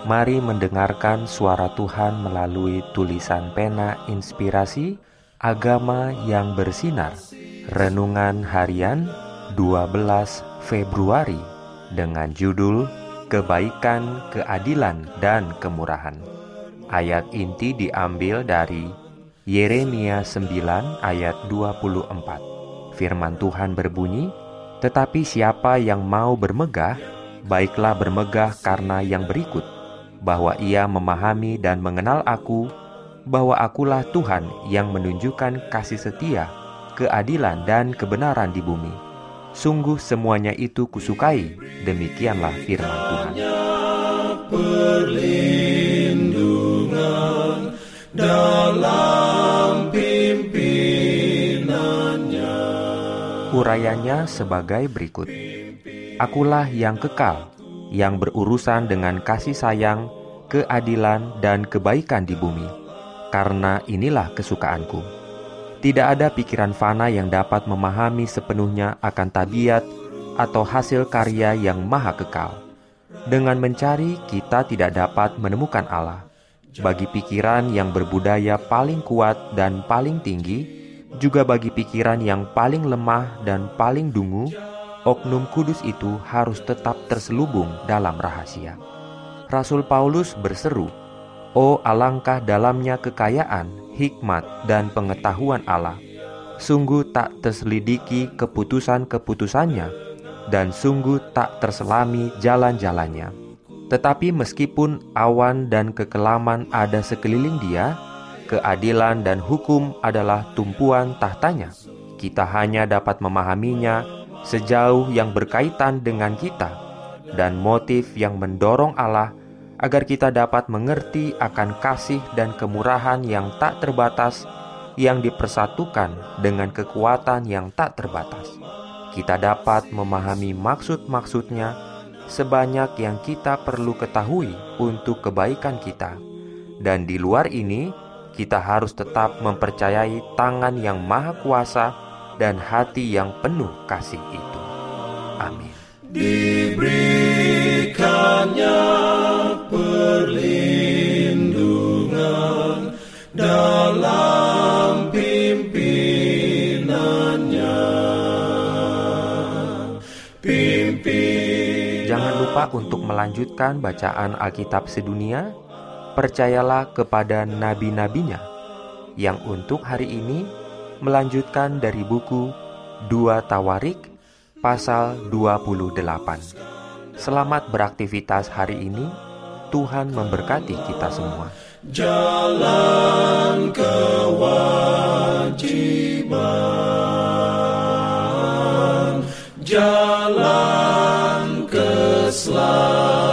Mari mendengarkan suara Tuhan melalui tulisan pena inspirasi agama yang bersinar. Renungan harian 12 Februari dengan judul Kebaikan, Keadilan, dan Kemurahan. Ayat inti diambil dari Yeremia 9 ayat 24. Firman Tuhan berbunyi, "Tetapi siapa yang mau bermegah, baiklah bermegah karena yang berikut." Bahwa ia memahami dan mengenal aku, bahwa akulah Tuhan yang menunjukkan kasih setia, keadilan, dan kebenaran di bumi. Sungguh semuanya itu kusukai, demikianlah firman Tuhan. Perlindungan dalam Urayanya sebagai berikut. Akulah yang kekal, yang berurusan dengan kasih sayang, keadilan, dan kebaikan di bumi, karena inilah kesukaanku. Tidak ada pikiran fana yang dapat memahami sepenuhnya akan tabiat atau hasil karya yang maha kekal. Dengan mencari, kita tidak dapat menemukan Allah. Bagi pikiran yang berbudaya paling kuat dan paling tinggi, juga bagi pikiran yang paling lemah dan paling dungu, oknum kudus itu harus tetap terselubung dalam rahasia. Rasul Paulus berseru, "Oh, alangkah dalamnya kekayaan, hikmat, dan pengetahuan Allah! Sungguh tak terselidiki keputusan-keputusannya, dan sungguh tak terselami jalan-jalannya. Tetapi meskipun awan dan kekelaman ada sekeliling Dia, keadilan dan hukum adalah tumpuan tahtanya. Kita hanya dapat memahaminya sejauh yang berkaitan dengan kita dan motif yang mendorong Allah agar kita dapat mengerti akan kasih dan kemurahan yang tak terbatas yang dipersatukan dengan kekuatan yang tak terbatas. Kita dapat memahami maksud-maksudnya sebanyak yang kita perlu ketahui untuk kebaikan kita. Dan di luar ini, kita harus tetap mempercayai tangan yang maha kuasa dan hati yang penuh kasih itu. Amin. Diberikannya perlindungan dalam pimpinannya. Pimpin Jangan lupa untuk melanjutkan bacaan Alkitab sedunia. Percayalah kepada nabi-nabinya yang untuk hari ini melanjutkan dari buku dua Tawarik pasal 28. Selamat beraktivitas hari ini. Tuhan memberkati kita semua. Jalan kewajiban, jalan keselamatan.